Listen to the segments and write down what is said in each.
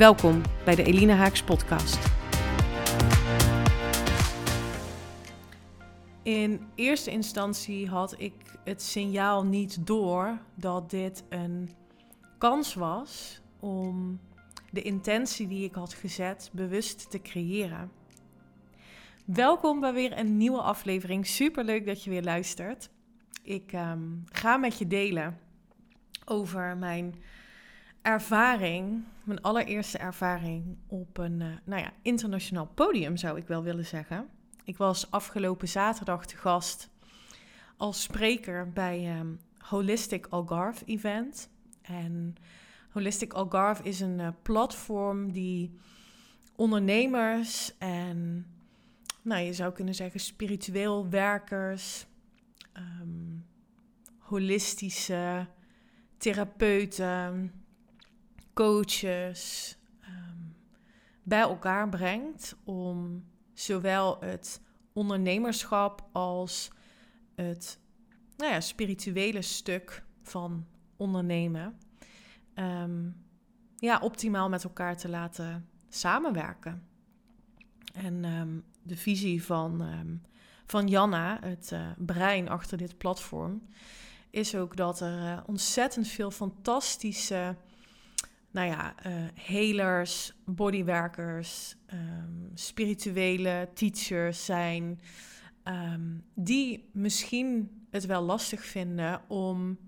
Welkom bij de Elina Haaks podcast. In eerste instantie had ik het signaal niet door dat dit een kans was om de intentie die ik had gezet bewust te creëren. Welkom bij weer een nieuwe aflevering. Super leuk dat je weer luistert. Ik ehm, ga met je delen over mijn ervaring, mijn allereerste ervaring op een uh, nou ja, internationaal podium, zou ik wel willen zeggen. Ik was afgelopen zaterdag te gast als spreker bij um, Holistic Algarve Event. En Holistic Algarve is een uh, platform die ondernemers en, nou je zou kunnen zeggen, spiritueel werkers, um, holistische therapeuten, coaches um, bij elkaar brengt om zowel het ondernemerschap als het nou ja, spirituele stuk van ondernemen um, ja, optimaal met elkaar te laten samenwerken. En um, de visie van, van Janna, het uh, brein achter dit platform, is ook dat er uh, ontzettend veel fantastische nou ja, uh, helers, bodywerkers, um, spirituele teachers zijn, um, die misschien het wel lastig vinden om,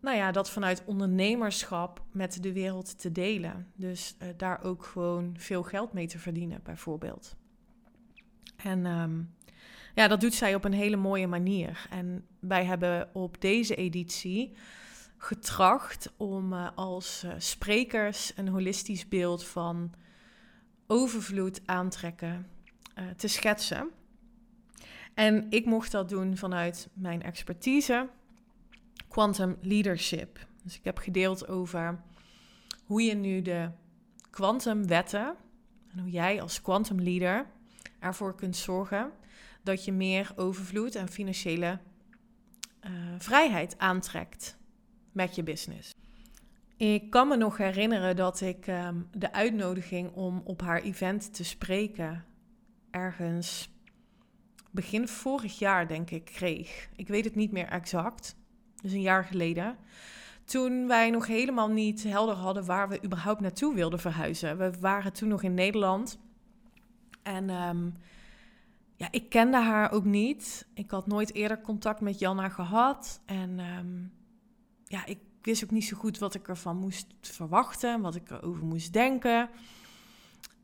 nou ja, dat vanuit ondernemerschap met de wereld te delen. Dus uh, daar ook gewoon veel geld mee te verdienen, bijvoorbeeld. En um, ja, dat doet zij op een hele mooie manier. En wij hebben op deze editie getracht om uh, als uh, sprekers een holistisch beeld van overvloed aantrekken uh, te schetsen. En ik mocht dat doen vanuit mijn expertise, quantum leadership. Dus ik heb gedeeld over hoe je nu de kwantumwetten en hoe jij als quantum leader ervoor kunt zorgen dat je meer overvloed en financiële vrijheid aantrekt met je business. Ik kan me nog herinneren dat ik um, de uitnodiging om op haar event te spreken ergens begin vorig jaar, denk ik, kreeg. Ik weet het niet meer exact, dus een jaar geleden. Toen wij nog helemaal niet helder hadden waar we überhaupt naartoe wilden verhuizen. We waren toen nog in Nederland. En um, ja, ik kende haar ook niet. Ik had nooit eerder contact met Janna gehad. En um, ja, ik wist ook niet zo goed wat ik ervan moest verwachten, wat ik erover moest denken.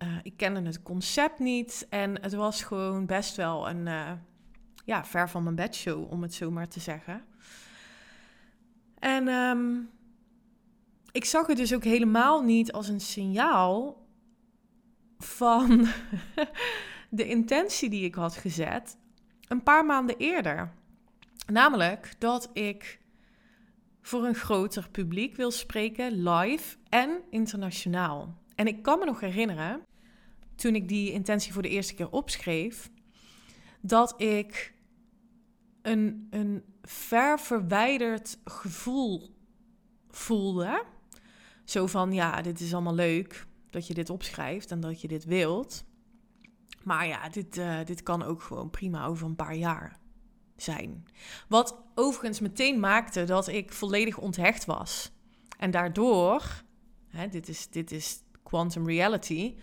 Uh, ik kende het concept niet en het was gewoon best wel een uh, ja, ver van mijn bedshow, om het zo maar te zeggen. En um, ik zag het dus ook helemaal niet als een signaal van de intentie die ik had gezet een paar maanden eerder. Namelijk dat ik voor een groter publiek wil spreken, live en internationaal. En ik kan me nog herinneren, toen ik die intentie voor de eerste keer opschreef, dat ik een, een ver verwijderd gevoel voelde. Zo van, ja, dit is allemaal leuk dat je dit opschrijft en dat je dit wilt. Maar ja, dit, uh, dit kan ook gewoon prima over een paar jaar zijn. Wat overigens meteen maakte dat ik volledig onthecht was. En daardoor, hè, dit, is, dit is quantum reality,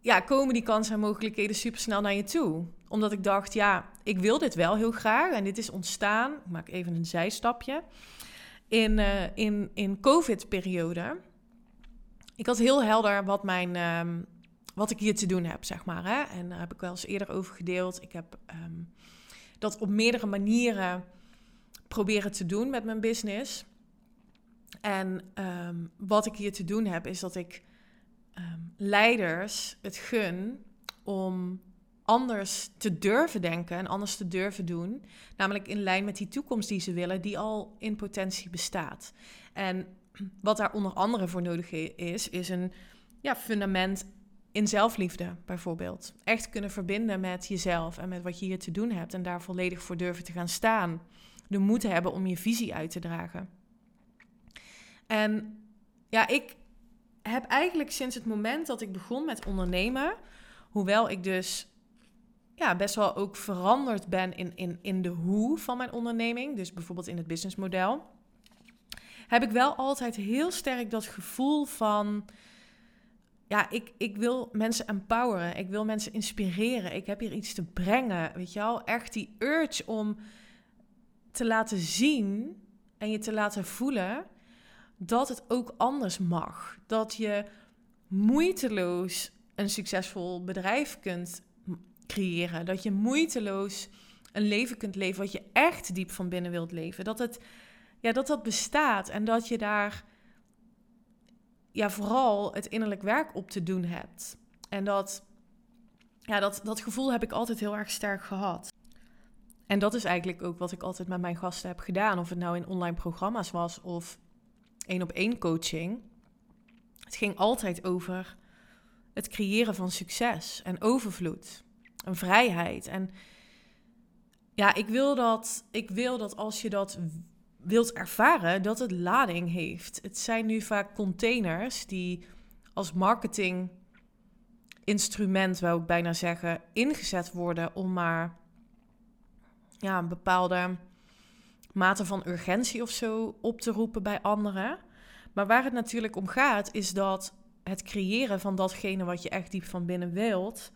ja, komen die kansen en mogelijkheden super snel naar je toe. Omdat ik dacht, ja, ik wil dit wel heel graag. En dit is ontstaan, ik maak even een zijstapje, in, uh, in, in COVID-periode. Ik had heel helder wat, mijn, um, wat ik hier te doen heb, zeg maar. Hè? En daar heb ik wel eens eerder over gedeeld. Ik heb um, dat op meerdere manieren proberen te doen met mijn business. En ehm, wat ik hier te doen heb, is dat ik ehm, leiders het gun om anders te durven denken en anders te durven doen. Namelijk in lijn met die toekomst die ze willen, die al in potentie bestaat. En wat daar onder andere voor nodig is, is een ja, fundament in zelfliefde bijvoorbeeld. Echt kunnen verbinden met jezelf en met wat je hier te doen hebt en daar volledig voor durven te gaan staan. De moed hebben om je visie uit te dragen. En ja, ik heb eigenlijk sinds het moment dat ik begon met ondernemen, hoewel ik dus ja, best wel ook veranderd ben in, in, in de hoe van mijn onderneming, dus bijvoorbeeld in het businessmodel, heb ik wel altijd heel sterk dat gevoel van, ja, ik, ik wil mensen empoweren, ik wil mensen inspireren, ik heb hier iets te brengen, weet je wel, echt die urge om te laten zien en je te laten voelen dat het ook anders mag. Dat je moeiteloos een succesvol bedrijf kunt creëren. Dat je moeiteloos een leven kunt leven wat je echt diep van binnen wilt leven. Dat het, ja, dat, dat bestaat en dat je daar ja, vooral het innerlijk werk op te doen hebt. En dat, ja, dat, dat gevoel heb ik altijd heel erg sterk gehad. En dat is eigenlijk ook wat ik altijd met mijn gasten heb gedaan. Of het nou in online programma's was of één op één coaching. Het ging altijd over het creëren van succes en overvloed en vrijheid. En ja, ik wil dat, ik wil dat als je dat wilt ervaren, dat het lading heeft. Het zijn nu vaak containers die als marketing instrument, wou ik bijna zeggen, ingezet worden om maar ja, een bepaalde mate van urgentie of zo op te roepen bij anderen. Maar waar het natuurlijk om gaat, is dat het creëren van datgene wat je echt diep van binnen wilt,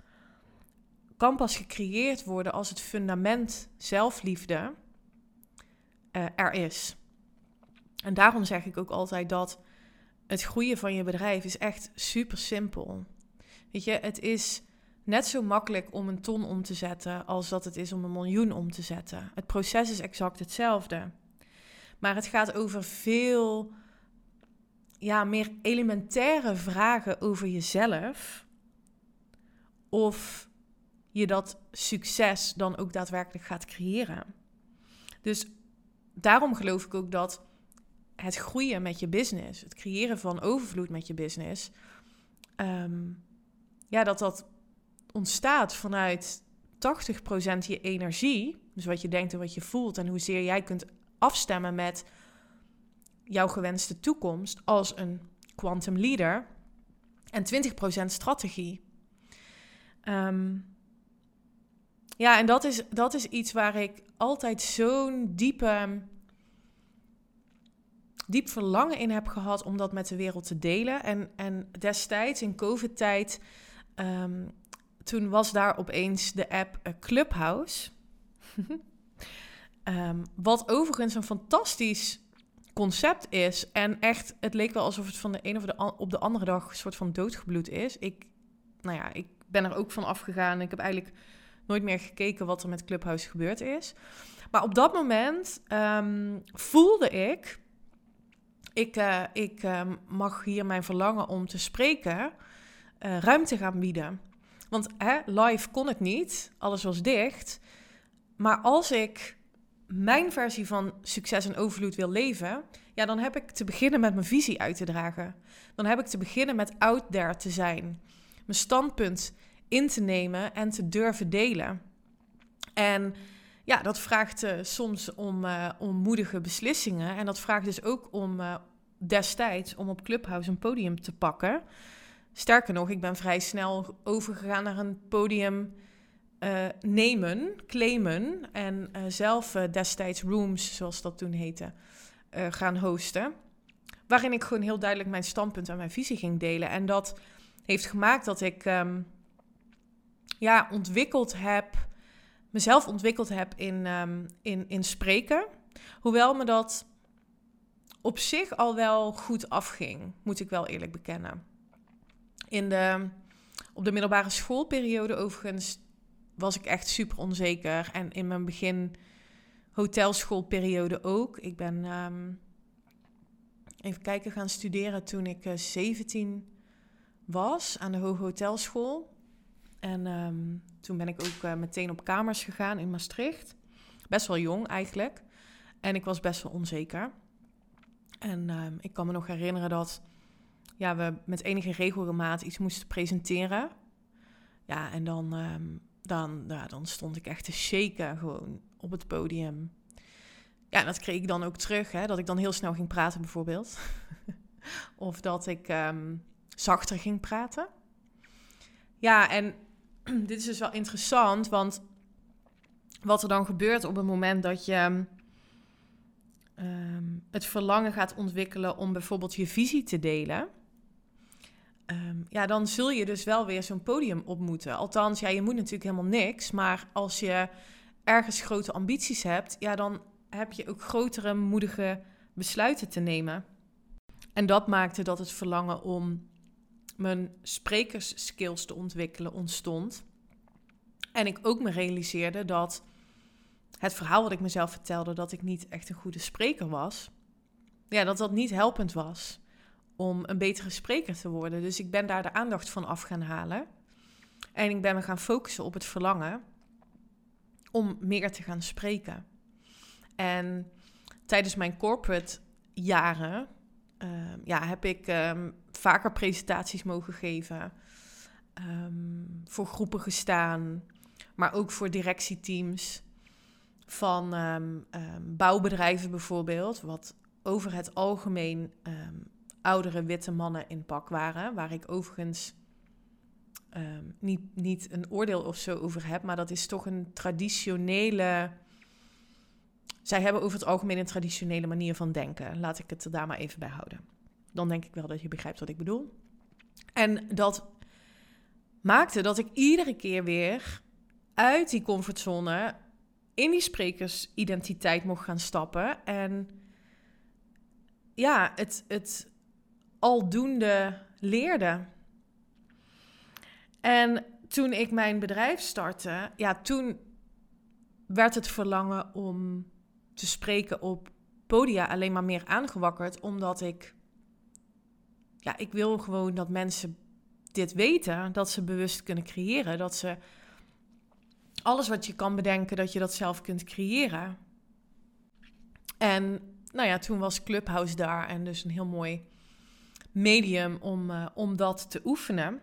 kan pas gecreëerd worden als het fundament zelfliefde uh, er is. En daarom zeg ik ook altijd dat het groeien van je bedrijf is echt super simpel. Weet je, het is net zo makkelijk om een ton om te zetten als dat het is om een miljoen om te zetten. Het proces is exact hetzelfde. Maar het gaat over veel ja, meer elementaire vragen over jezelf. Of je dat succes dan ook daadwerkelijk gaat creëren. Dus daarom geloof ik ook dat het groeien met je business, het creëren van overvloed met je business, ehm, ja, dat dat ontstaat vanuit 80% je energie, dus wat je denkt en wat je voelt en hoezeer jij kunt afstemmen met jouw gewenste toekomst als een quantum leader en 20% strategie. Um, ja, en dat is, dat is iets waar ik altijd zo'n diepe, diep verlangen in heb gehad om dat met de wereld te delen. En, en destijds in COVID-tijd, um, toen was daar opeens de app eh, Clubhouse. um, wat overigens een fantastisch concept is. En echt, het leek wel alsof het van de een of de op de andere dag een soort van doodgebloed is. Ik, nou ja, ik ben er ook van afgegaan. Ik heb eigenlijk nooit meer gekeken wat er met Clubhouse gebeurd is. Maar op dat moment um, voelde ik, ik, uh, ik um, mag hier mijn verlangen om te spreken, uh, ruimte gaan bieden. Want hè, live kon het niet, alles was dicht. Maar als ik mijn versie van succes en overvloed wil leven, ja, dan heb ik te beginnen met mijn visie uit te dragen. Dan heb ik te beginnen met out there te zijn. Mijn standpunt in te nemen en te durven delen. En ja, dat vraagt uh, soms om, uh, om moedige beslissingen. En dat vraagt dus ook om uh, destijds om op Clubhouse een podium te pakken. Sterker nog, ik ben vrij snel overgegaan naar een podium nemen, claimen. En zelf destijds rooms, zoals dat toen heette, gaan hosten. Waarin ik gewoon heel duidelijk mijn standpunt en mijn visie ging delen. En dat heeft gemaakt dat ik um, ja, ontwikkeld heb, mezelf ontwikkeld heb in, um, in, in spreken. Hoewel me dat op zich al wel goed afging, moet ik wel eerlijk bekennen. In de, op de middelbare schoolperiode overigens was ik echt super onzeker. En in mijn begin hotelschoolperiode ook. Ik ben um, even kijken, gaan studeren toen ik 17 was aan de Hoge Hotelschool. En ehm, toen ben ik ook meteen op kamers gegaan in Maastricht. Best wel jong eigenlijk. En ik was best wel onzeker. En ehm, ik kan me nog herinneren dat ja, we met enige regelmaat iets moesten presenteren. Ja, en dan, ehm, dan, ja, dan stond ik echt te shaken gewoon op het podium. Ja, dat kreeg ik dan ook terug, hè, dat ik dan heel snel ging praten bijvoorbeeld. of dat ik zachter ging praten. Ja, en dit is dus wel interessant, want wat er dan gebeurt op het moment dat je um, het verlangen gaat ontwikkelen om bijvoorbeeld je visie te delen, um, ja, dan zul je dus wel weer zo'n podium op moeten. Althans, ja, je moet natuurlijk helemaal niks, maar als je ergens grote ambities hebt, ja, dan heb je ook grotere, moedige besluiten te nemen. En dat maakte dat het verlangen om mijn sprekersskills te ontwikkelen ontstond. En ik ook me realiseerde dat het verhaal wat ik mezelf vertelde, dat ik niet echt een goede spreker was, ja, dat dat niet helpend was om een betere spreker te worden. Dus ik ben daar de aandacht van af gaan halen. En ik ben me gaan focussen op het verlangen om meer te gaan spreken. En tijdens mijn corporate jaren ehm, ja, heb ik ehm, vaker presentaties mogen geven, um, voor groepen gestaan, maar ook voor directieteams van bouwbedrijven bijvoorbeeld, wat over het algemeen ehm, oudere witte mannen in pak waren, waar ik overigens niet, niet een oordeel of zo over heb, maar dat is toch een traditionele. Zij hebben over het algemeen een traditionele manier van denken. Laat ik het daar maar even bij houden. Dan denk ik wel dat je begrijpt wat ik bedoel. En dat maakte dat ik iedere keer weer uit die comfortzone in die sprekersidentiteit mocht gaan stappen. En ja, het, het aldoende leerde. En toen ik mijn bedrijf startte, ja, toen werd het verlangen om te spreken op podia alleen maar meer aangewakkerd, omdat ik, ja, ik wil gewoon dat mensen dit weten, dat ze bewust kunnen creëren, dat ze alles wat je kan bedenken, dat je dat zelf kunt creëren. En nou ja, toen was Clubhouse daar en dus een heel mooi medium om, uh, om dat te oefenen.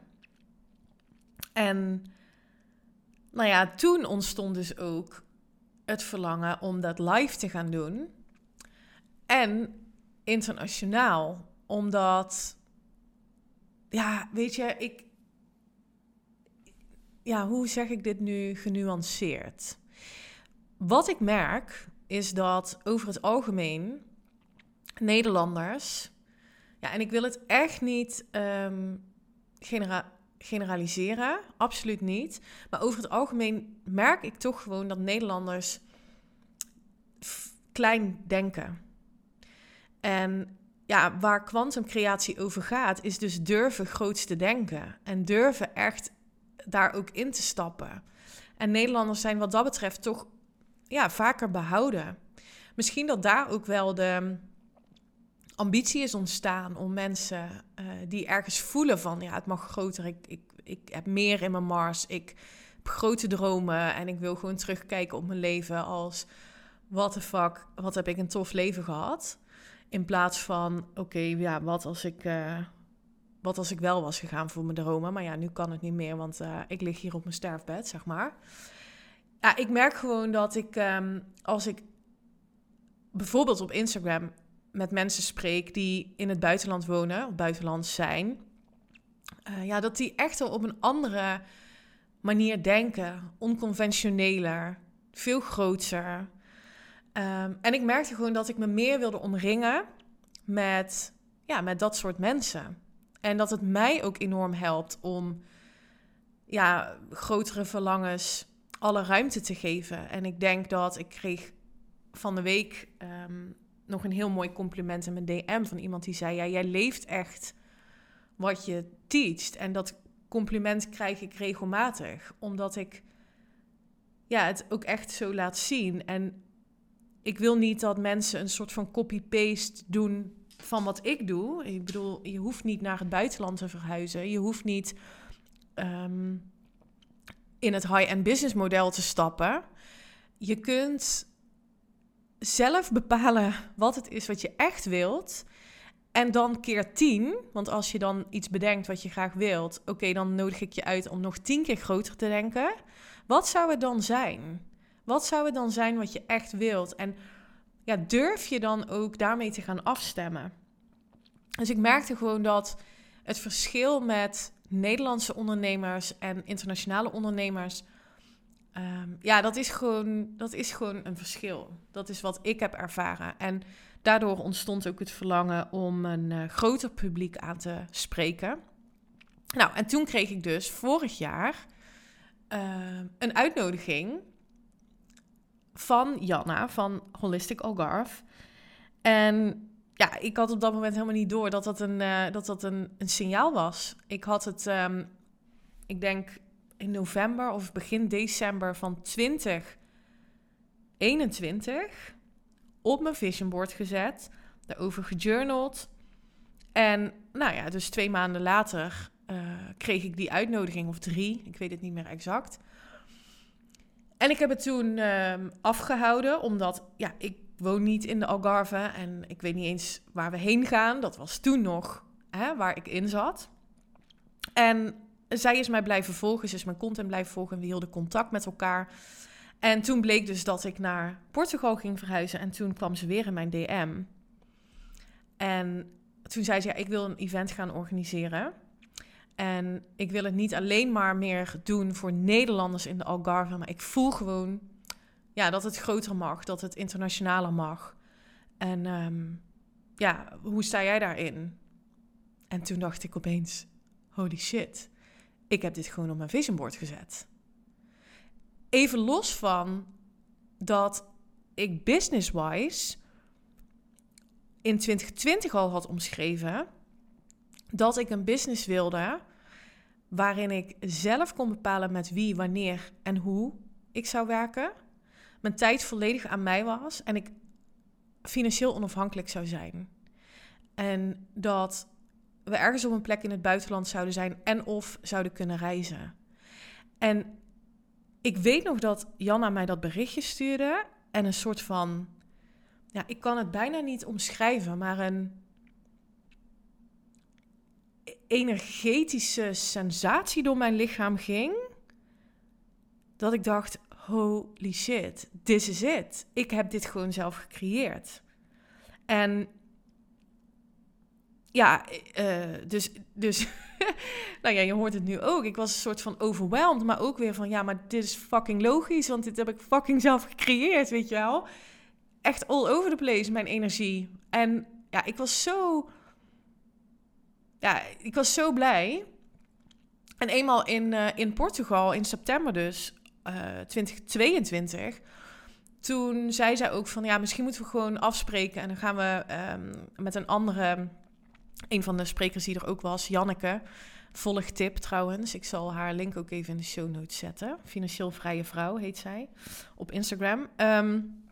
En nou ja, toen ontstond dus ook het verlangen om dat live te gaan doen. En internationaal, omdat, ja, weet je, ik, ja, hoe zeg ik dit nu genuanceerd? Wat ik merk is dat over het algemeen Nederlanders, ja, en ik wil het echt niet um, generaliseren, absoluut niet. Maar over het algemeen merk ik toch gewoon dat Nederlanders klein denken. En ja, waar kwantumcreatie over gaat, is dus durven groots te denken. En durven echt daar ook in te stappen. En Nederlanders zijn wat dat betreft toch ja, vaker behouden. Misschien dat daar ook wel de ambitie is ontstaan om mensen uh, die ergens voelen van ja, het mag groter, ik, ik, ik heb meer in mijn mars, ik heb grote dromen en ik wil gewoon terugkijken op mijn leven als what the fuck, wat heb ik een tof leven gehad. In plaats van oké, ja, wat als ik uh, wat als ik wel was gegaan voor mijn dromen. Maar ja, nu kan het niet meer, want uh, ik lig hier op mijn sterfbed, zeg maar. Ja, ik merk gewoon dat ik, um, als ik bijvoorbeeld op Instagram met mensen spreek die in het buitenland wonen, of buitenland zijn, uh, ja, dat die echt op een andere manier denken, onconventioneler, veel groter. Um, en ik merkte gewoon dat ik me meer wilde omringen met, ja, met dat soort mensen. En dat het mij ook enorm helpt om ja, grotere verlangens alle ruimte te geven. En ik denk dat ik kreeg van de week um, nog een heel mooi compliment in mijn DM van iemand die zei: Ja, jij leeft echt wat je teacht. En dat compliment krijg ik regelmatig, omdat ik ja, het ook echt zo laat zien. En ik wil niet dat mensen een soort van copy-paste doen van wat ik doe. Ik bedoel, je hoeft niet naar het buitenland te verhuizen. Je hoeft niet ehm, in het high-end business model te stappen. Je kunt zelf bepalen wat het is wat je echt wilt. En dan keer tien, want als je dan iets bedenkt wat je graag wilt, oké, dan nodig ik je uit om nog tien keer groter te denken. Wat zou het dan zijn? Wat zou het dan zijn wat je echt wilt? En ja, durf je dan ook daarmee te gaan afstemmen? Dus ik merkte gewoon dat het verschil met Nederlandse ondernemers en internationale ondernemers. Um, ja, dat is, gewoon, dat is gewoon een verschil. Dat is wat ik heb ervaren. En daardoor ontstond ook het verlangen om een uh, groter publiek aan te spreken. Nou, en toen kreeg ik dus vorig jaar uh, een uitnodiging van Janna van Holistic Algarve. En ja, ik had op dat moment helemaal niet door dat dat een, uh, dat dat een, een signaal was. Ik had het, um, ik denk in november of begin december van 2021 op mijn vision board gezet, daarover gejournald. En nou ja, dus twee maanden later uh, kreeg ik die uitnodiging, of drie, ik weet het niet meer exact. En ik heb het toen uh, afgehouden, omdat ja, ik woon niet in de Algarve en ik weet niet eens waar we heen gaan. Dat was toen nog hè, waar ik in zat. En zij is mij blijven volgen, ze is mijn content blijven volgen en we hielden contact met elkaar. En toen bleek dus dat ik naar Portugal ging verhuizen en toen kwam ze weer in mijn DM. En toen zei ze, ja, ik wil een event gaan organiseren. En ik wil het niet alleen maar meer doen voor Nederlanders in de Algarve, maar ik voel gewoon ja, dat het groter mag, dat het internationaler mag. En um, ja, hoe sta jij daarin? En toen dacht ik opeens, holy shit, ik heb dit gewoon op mijn vision board gezet. Even los van dat ik business-wise in 2020 al had omschreven dat ik een business wilde waarin ik zelf kon bepalen met wie, wanneer en hoe ik zou werken. Mijn tijd volledig aan mij was en ik financieel onafhankelijk zou zijn. En dat we ergens op een plek in het buitenland zouden zijn en of zouden kunnen reizen. En ik weet nog dat Janna mij dat berichtje stuurde en een soort van, ja, ik kan het bijna niet omschrijven, maar een energetische sensatie door mijn lichaam ging. Dat ik dacht, holy shit, this is it. Ik heb dit gewoon zelf gecreëerd. En ja, uh, dus, dus nou ja, je hoort het nu ook. Ik was een soort van overweldigd, maar ook weer van ja, maar dit is fucking logisch, want dit heb ik fucking zelf gecreëerd, weet je wel. Echt all over the place, mijn energie. En ja, ik was zo ja, ik was zo blij. En eenmaal in, uh, in Portugal, in september dus, uh, eh, 2022, toen zei zij ook van, ja, misschien moeten we gewoon afspreken. En dan gaan we um, met een andere, een van de sprekers die er ook was, Janneke, volg tip trouwens. Ik zal haar link ook even in de show notes zetten. Financieel Vrije Vrouw heet zij op Instagram. Um,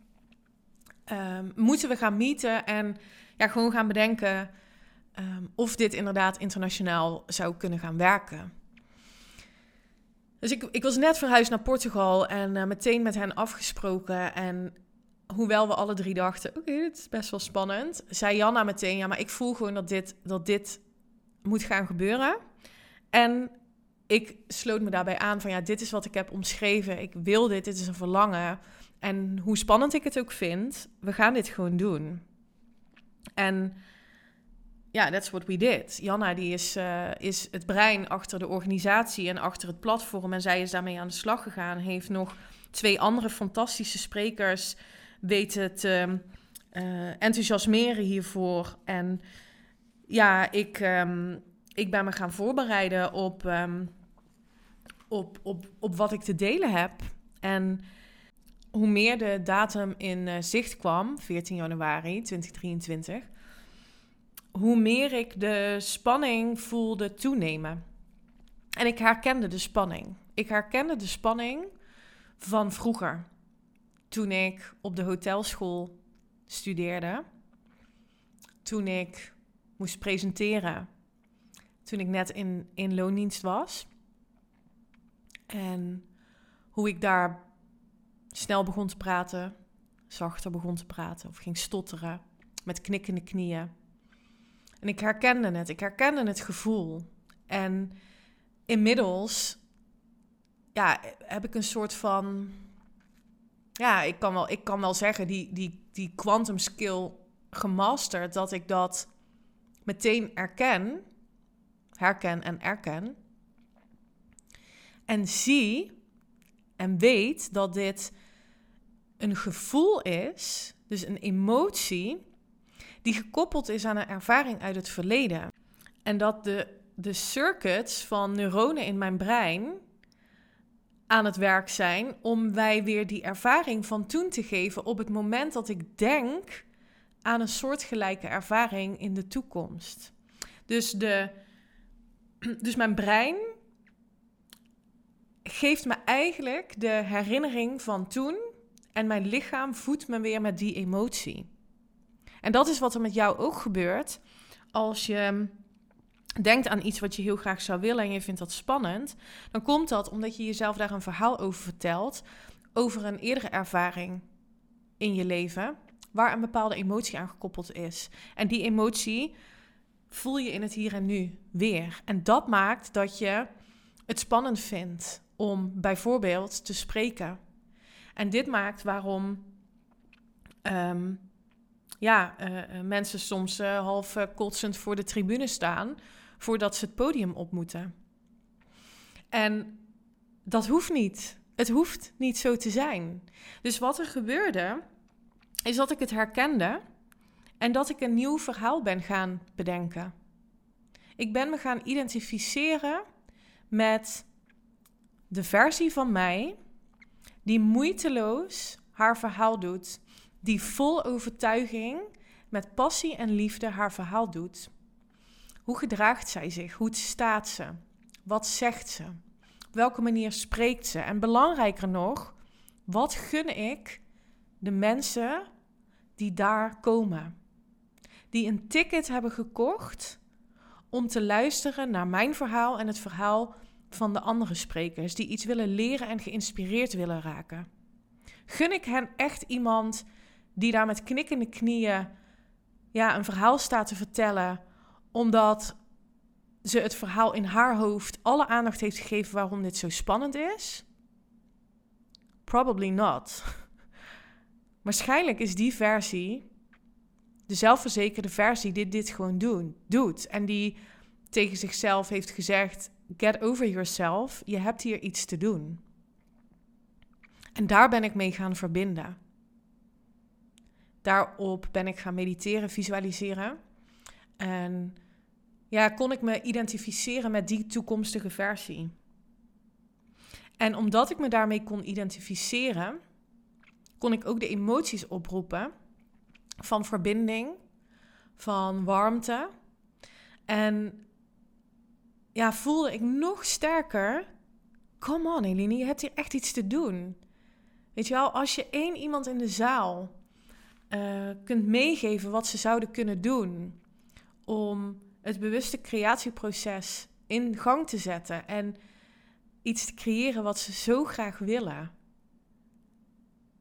um, moeten we gaan meeten en ja, gewoon gaan bedenken um, of dit inderdaad internationaal zou kunnen gaan werken. Dus ik, ik was net verhuisd naar Portugal en uh, meteen met hen afgesproken. En hoewel we alle drie dachten, oké, dit is best wel spannend, zei Janna meteen, ja, maar ik voel gewoon dat dit, dat dit moet gaan gebeuren. En ik sloot me daarbij aan van, ja, dit is wat ik heb omschreven. Ik wil dit, dit is een verlangen. En hoe spannend ik het ook vind, we gaan dit gewoon doen. En ja, that's what we did. Janna die is, uh, is het brein achter de organisatie en achter het platform. En zij is daarmee aan de slag gegaan. Heeft nog twee andere fantastische sprekers weten te uh, enthousiasmeren hiervoor. En ja, ik, um, ik ben me gaan voorbereiden op, um, op, op, op wat ik te delen heb. En hoe meer de datum in uh, zicht kwam, 14 januari 2023 hoe meer ik de spanning voelde toenemen. En ik herkende de spanning. Ik herkende de spanning van vroeger. Toen ik op de hotelschool studeerde. toen ik moest presenteren. Toen ik net in, in loondienst was. En hoe ik daar snel begon te praten, zachter begon te praten of ging stotteren met knikkende knieën. En ik herkende het, ik herkende het gevoel. En inmiddels ja, heb ik een soort van. Ja, ik kan wel, ik kan wel zeggen, die, die, die quantum skill gemasterd, dat ik dat meteen erken, herken en erken. En zie en weet dat dit een gevoel is, dus een emotie, die gekoppeld is aan een ervaring uit het verleden. En dat de, de circuits van neuronen in mijn brein aan het werk zijn om wij weer die ervaring van toen te geven op het moment dat ik denk aan een soortgelijke ervaring in de toekomst. Dus, de, dus mijn brein geeft me eigenlijk de herinnering van toen en mijn lichaam voedt me weer met die emotie. En dat is wat er met jou ook gebeurt als je denkt aan iets wat je heel graag zou willen en je vindt dat spannend, dan komt dat omdat je jezelf daar een verhaal over vertelt, over een eerdere ervaring in je leven, waar een bepaalde emotie aan gekoppeld is. En die emotie voel je in het hier en nu weer. En dat maakt dat je het spannend vindt om bijvoorbeeld te spreken. En dit maakt waarom ehm, ja, uh, mensen soms uh, half kotsend voor de tribune staan voordat ze het podium op moeten. En dat hoeft niet. Het hoeft niet zo te zijn. Dus wat er gebeurde, is dat ik het herkende en dat ik een nieuw verhaal ben gaan bedenken. Ik ben me gaan identificeren met de versie van mij die moeiteloos haar verhaal doet, die vol overtuiging, met passie en liefde haar verhaal doet. Hoe gedraagt zij zich? Hoe staat ze? Wat zegt ze? Op welke manier spreekt ze? En belangrijker nog, wat gun ik de mensen die daar komen? Die een ticket hebben gekocht om te luisteren naar mijn verhaal en het verhaal van de andere sprekers die iets willen leren en geïnspireerd willen raken. Gun ik hen echt iemand die daar met knikkende knieën ja, een verhaal staat te vertellen omdat ze het verhaal in haar hoofd alle aandacht heeft gegeven waarom dit zo spannend is? Probably not. Waarschijnlijk is die versie, de zelfverzekerde versie, die dit gewoon doen, doet. En die tegen zichzelf heeft gezegd: Get over yourself, je hebt hier iets te doen. En daar ben ik mee gaan verbinden. Daarop ben ik gaan mediteren, visualiseren. En ja, kon ik me identificeren met die toekomstige versie. En omdat ik me daarmee kon identificeren, kon ik ook de emoties oproepen van verbinding, van warmte. En ja, voelde ik nog sterker. Come on, Eline, je hebt hier echt iets te doen. Weet je wel, als je één iemand in de zaal uh, kunt meegeven wat ze zouden kunnen doen om het bewuste creatieproces in gang te zetten en iets te creëren wat ze zo graag willen,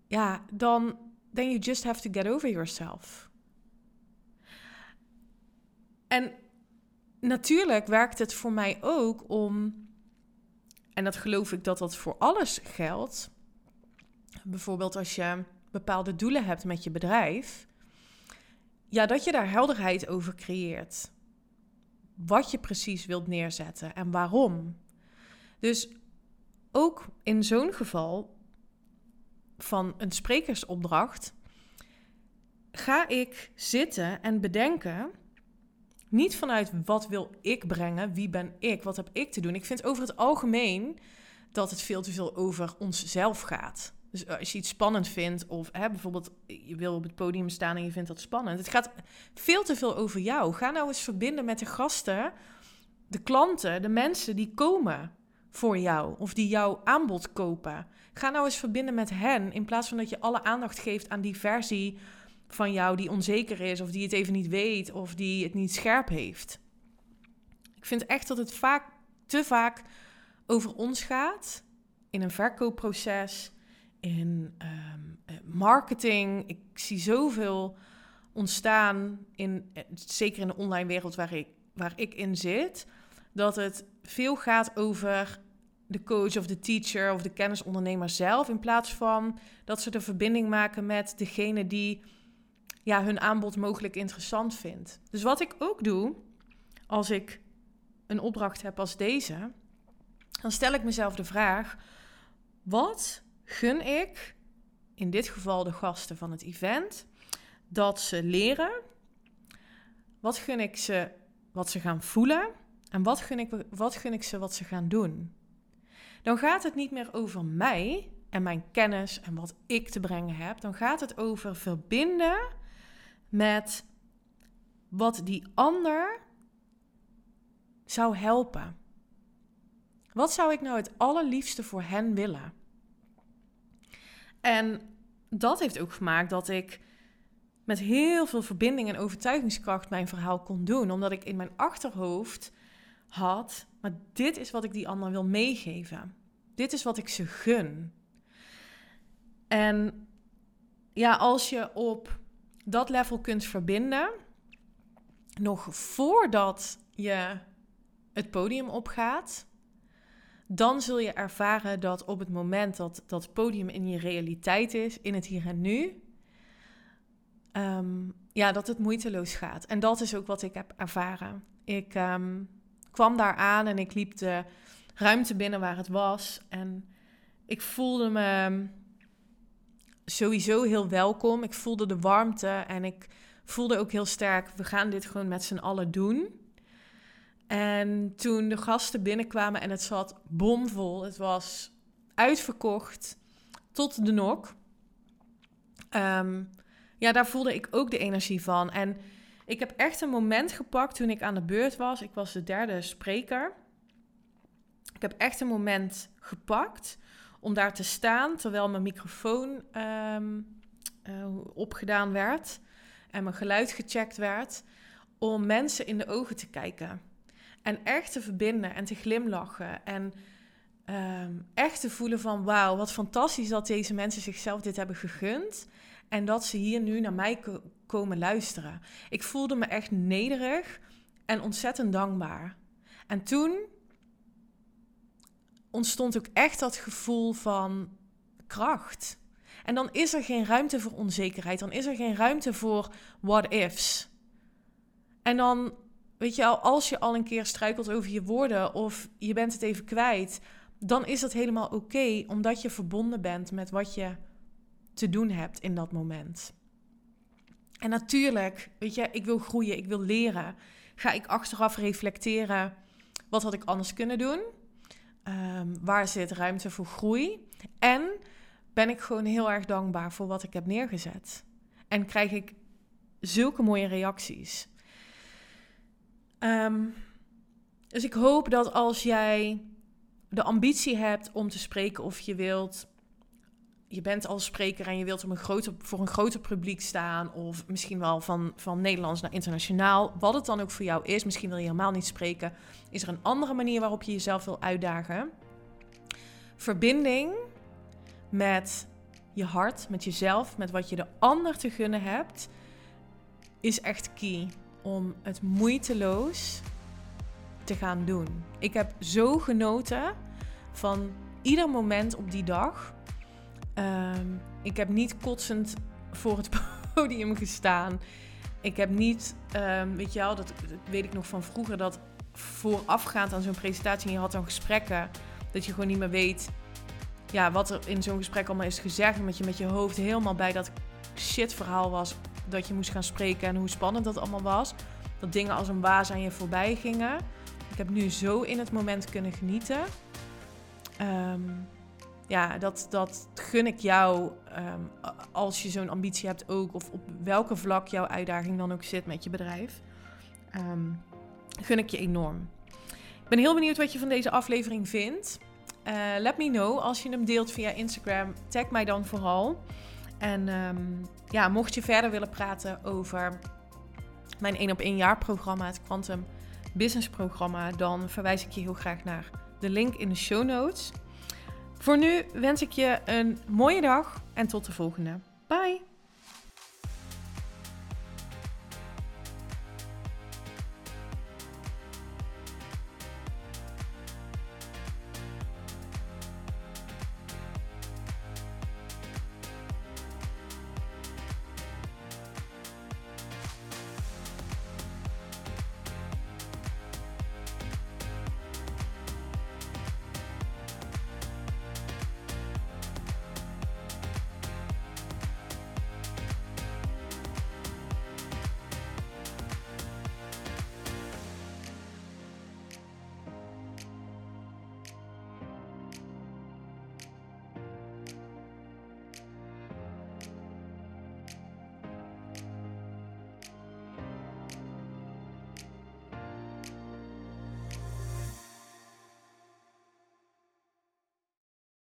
ja, dan then you just have to get over yourself. En natuurlijk werkt het voor mij ook om, en dat geloof ik dat dat voor alles geldt. Bijvoorbeeld als je bepaalde doelen hebt met je bedrijf, ja, dat je daar helderheid over creëert. Wat je precies wilt neerzetten en waarom. Dus ook in zo'n geval van een sprekersopdracht ga ik zitten en bedenken. Niet vanuit wat wil ik brengen, wie ben ik, wat heb ik te doen. Ik vind over het algemeen dat het veel te veel over onszelf gaat. Dus eh, als je iets spannend vindt, of hè, bijvoorbeeld je wil op het podium staan en je vindt dat spannend. Het gaat veel te veel over jou. Ga nou eens verbinden met de gasten, de klanten, de mensen die komen voor jou of die jouw aanbod kopen. Ga nou eens verbinden met hen in plaats van dat je alle aandacht geeft aan die versie van jou die onzeker is, of die het even niet weet, of die het niet scherp heeft. Ik vind echt dat het vaak, te vaak over ons gaat in een verkoopproces, in ehm, eh, marketing. Ik zie zoveel ontstaan, in, eh, zeker in de online wereld waar ik, waar ik in zit, dat het veel gaat over de coach of de teacher of de kennisondernemer zelf, in plaats van dat ze de verbinding maken met degene die ja, hun aanbod mogelijk interessant vindt. Dus wat ik ook doe, als ik een opdracht heb als deze, dan stel ik mezelf de vraag: wat gun ik, in dit geval de gasten van het event, dat ze leren? Wat gun ik ze wat ze gaan voelen? En wat gun ik, wat gun ik ze wat ze gaan doen? Dan gaat het niet meer over mij en mijn kennis en wat ik te brengen heb. Dan gaat het over verbinden met wat die ander zou helpen. Wat zou ik nou het allerliefste voor hen willen? En dat heeft ook gemaakt dat ik met heel veel verbinding en overtuigingskracht mijn verhaal kon doen. Omdat ik in mijn achterhoofd had, maar dit is wat ik die ander wil meegeven. Dit is wat ik ze gun. En ja, als je op dat level kunt verbinden, nog voordat je het podium opgaat, dan zul je ervaren dat op het moment dat dat podium in je realiteit is, in het hier en nu, um, ja, dat het moeiteloos gaat. En dat is ook wat ik heb ervaren. Ik um, kwam daar aan en ik liep de ruimte binnen waar het was. En ik voelde me sowieso heel welkom. Ik voelde de warmte en ik voelde ook heel sterk, we gaan dit gewoon met z'n allen doen. En toen de gasten binnenkwamen en het zat bomvol, het was uitverkocht tot de nok. Ehm, ja, daar voelde ik ook de energie van. En ik heb echt een moment gepakt toen ik aan de beurt was. Ik was de derde spreker. Ik heb echt een moment gepakt om daar te staan terwijl mijn microfoon um, uh, opgedaan werd en mijn geluid gecheckt werd, om mensen in de ogen te kijken. En echt te verbinden en te glimlachen. En um, echt te voelen van wauw, wat fantastisch dat deze mensen zichzelf dit hebben gegund. En dat ze hier nu naar mij komen luisteren. Ik voelde me echt nederig en ontzettend dankbaar. En toen ontstond ook echt dat gevoel van kracht. En dan is er geen ruimte voor onzekerheid. Dan is er geen ruimte voor what ifs. En dan, weet je al, als je al een keer struikelt over je woorden of je bent het even kwijt, dan is dat helemaal oké, omdat je verbonden bent met wat je te doen hebt in dat moment. En natuurlijk, weet je, ik wil groeien, ik wil leren. Ga ik achteraf reflecteren, wat had ik anders kunnen doen? Um, waar zit ruimte voor groei? En ben ik gewoon heel erg dankbaar voor wat ik heb neergezet. En krijg ik zulke mooie reacties. Um, dus ik hoop dat als jij de ambitie hebt om te spreken of je wilt je bent als spreker en je wilt een voor een groter publiek staan, of misschien wel van, van Nederlands naar internationaal, wat het dan ook voor jou is, misschien wil je helemaal niet spreken, is er een andere manier waarop je jezelf wil uitdagen. Verbinding met je hart, met jezelf, met wat je de ander te gunnen hebt, is echt key om het moeiteloos te gaan doen. Ik heb zo genoten van ieder moment op die dag Ehm, ik heb niet kotsend voor het podium gestaan. Ik heb niet, um, weet je wel, dat, weet ik nog van vroeger, dat voorafgaand aan zo'n presentatie, en je had dan gesprekken, dat je gewoon niet meer weet ja, wat er in zo'n gesprek allemaal is gezegd. Omdat je met je hoofd helemaal bij dat shit verhaal was dat je moest gaan spreken en hoe spannend dat allemaal was. Dat dingen als een waas aan je voorbij gingen. Ik heb nu zo in het moment kunnen genieten. Um, ja, dat, dat gun ik jou ehm, als je zo'n ambitie hebt ook. Of op welke vlak jouw uitdaging dan ook zit met je bedrijf. Um, gun ik je enorm. Ik ben heel benieuwd wat je van deze aflevering vindt. Uh, let me know als je hem deelt via Instagram. Tag mij dan vooral. En ehm, ja, mocht je verder willen praten over mijn 1 op 1 jaar programma, het Quantum Business programma, dan verwijs ik je heel graag naar de link in de show notes. Voor nu wens ik je een mooie dag en tot de volgende. Bye!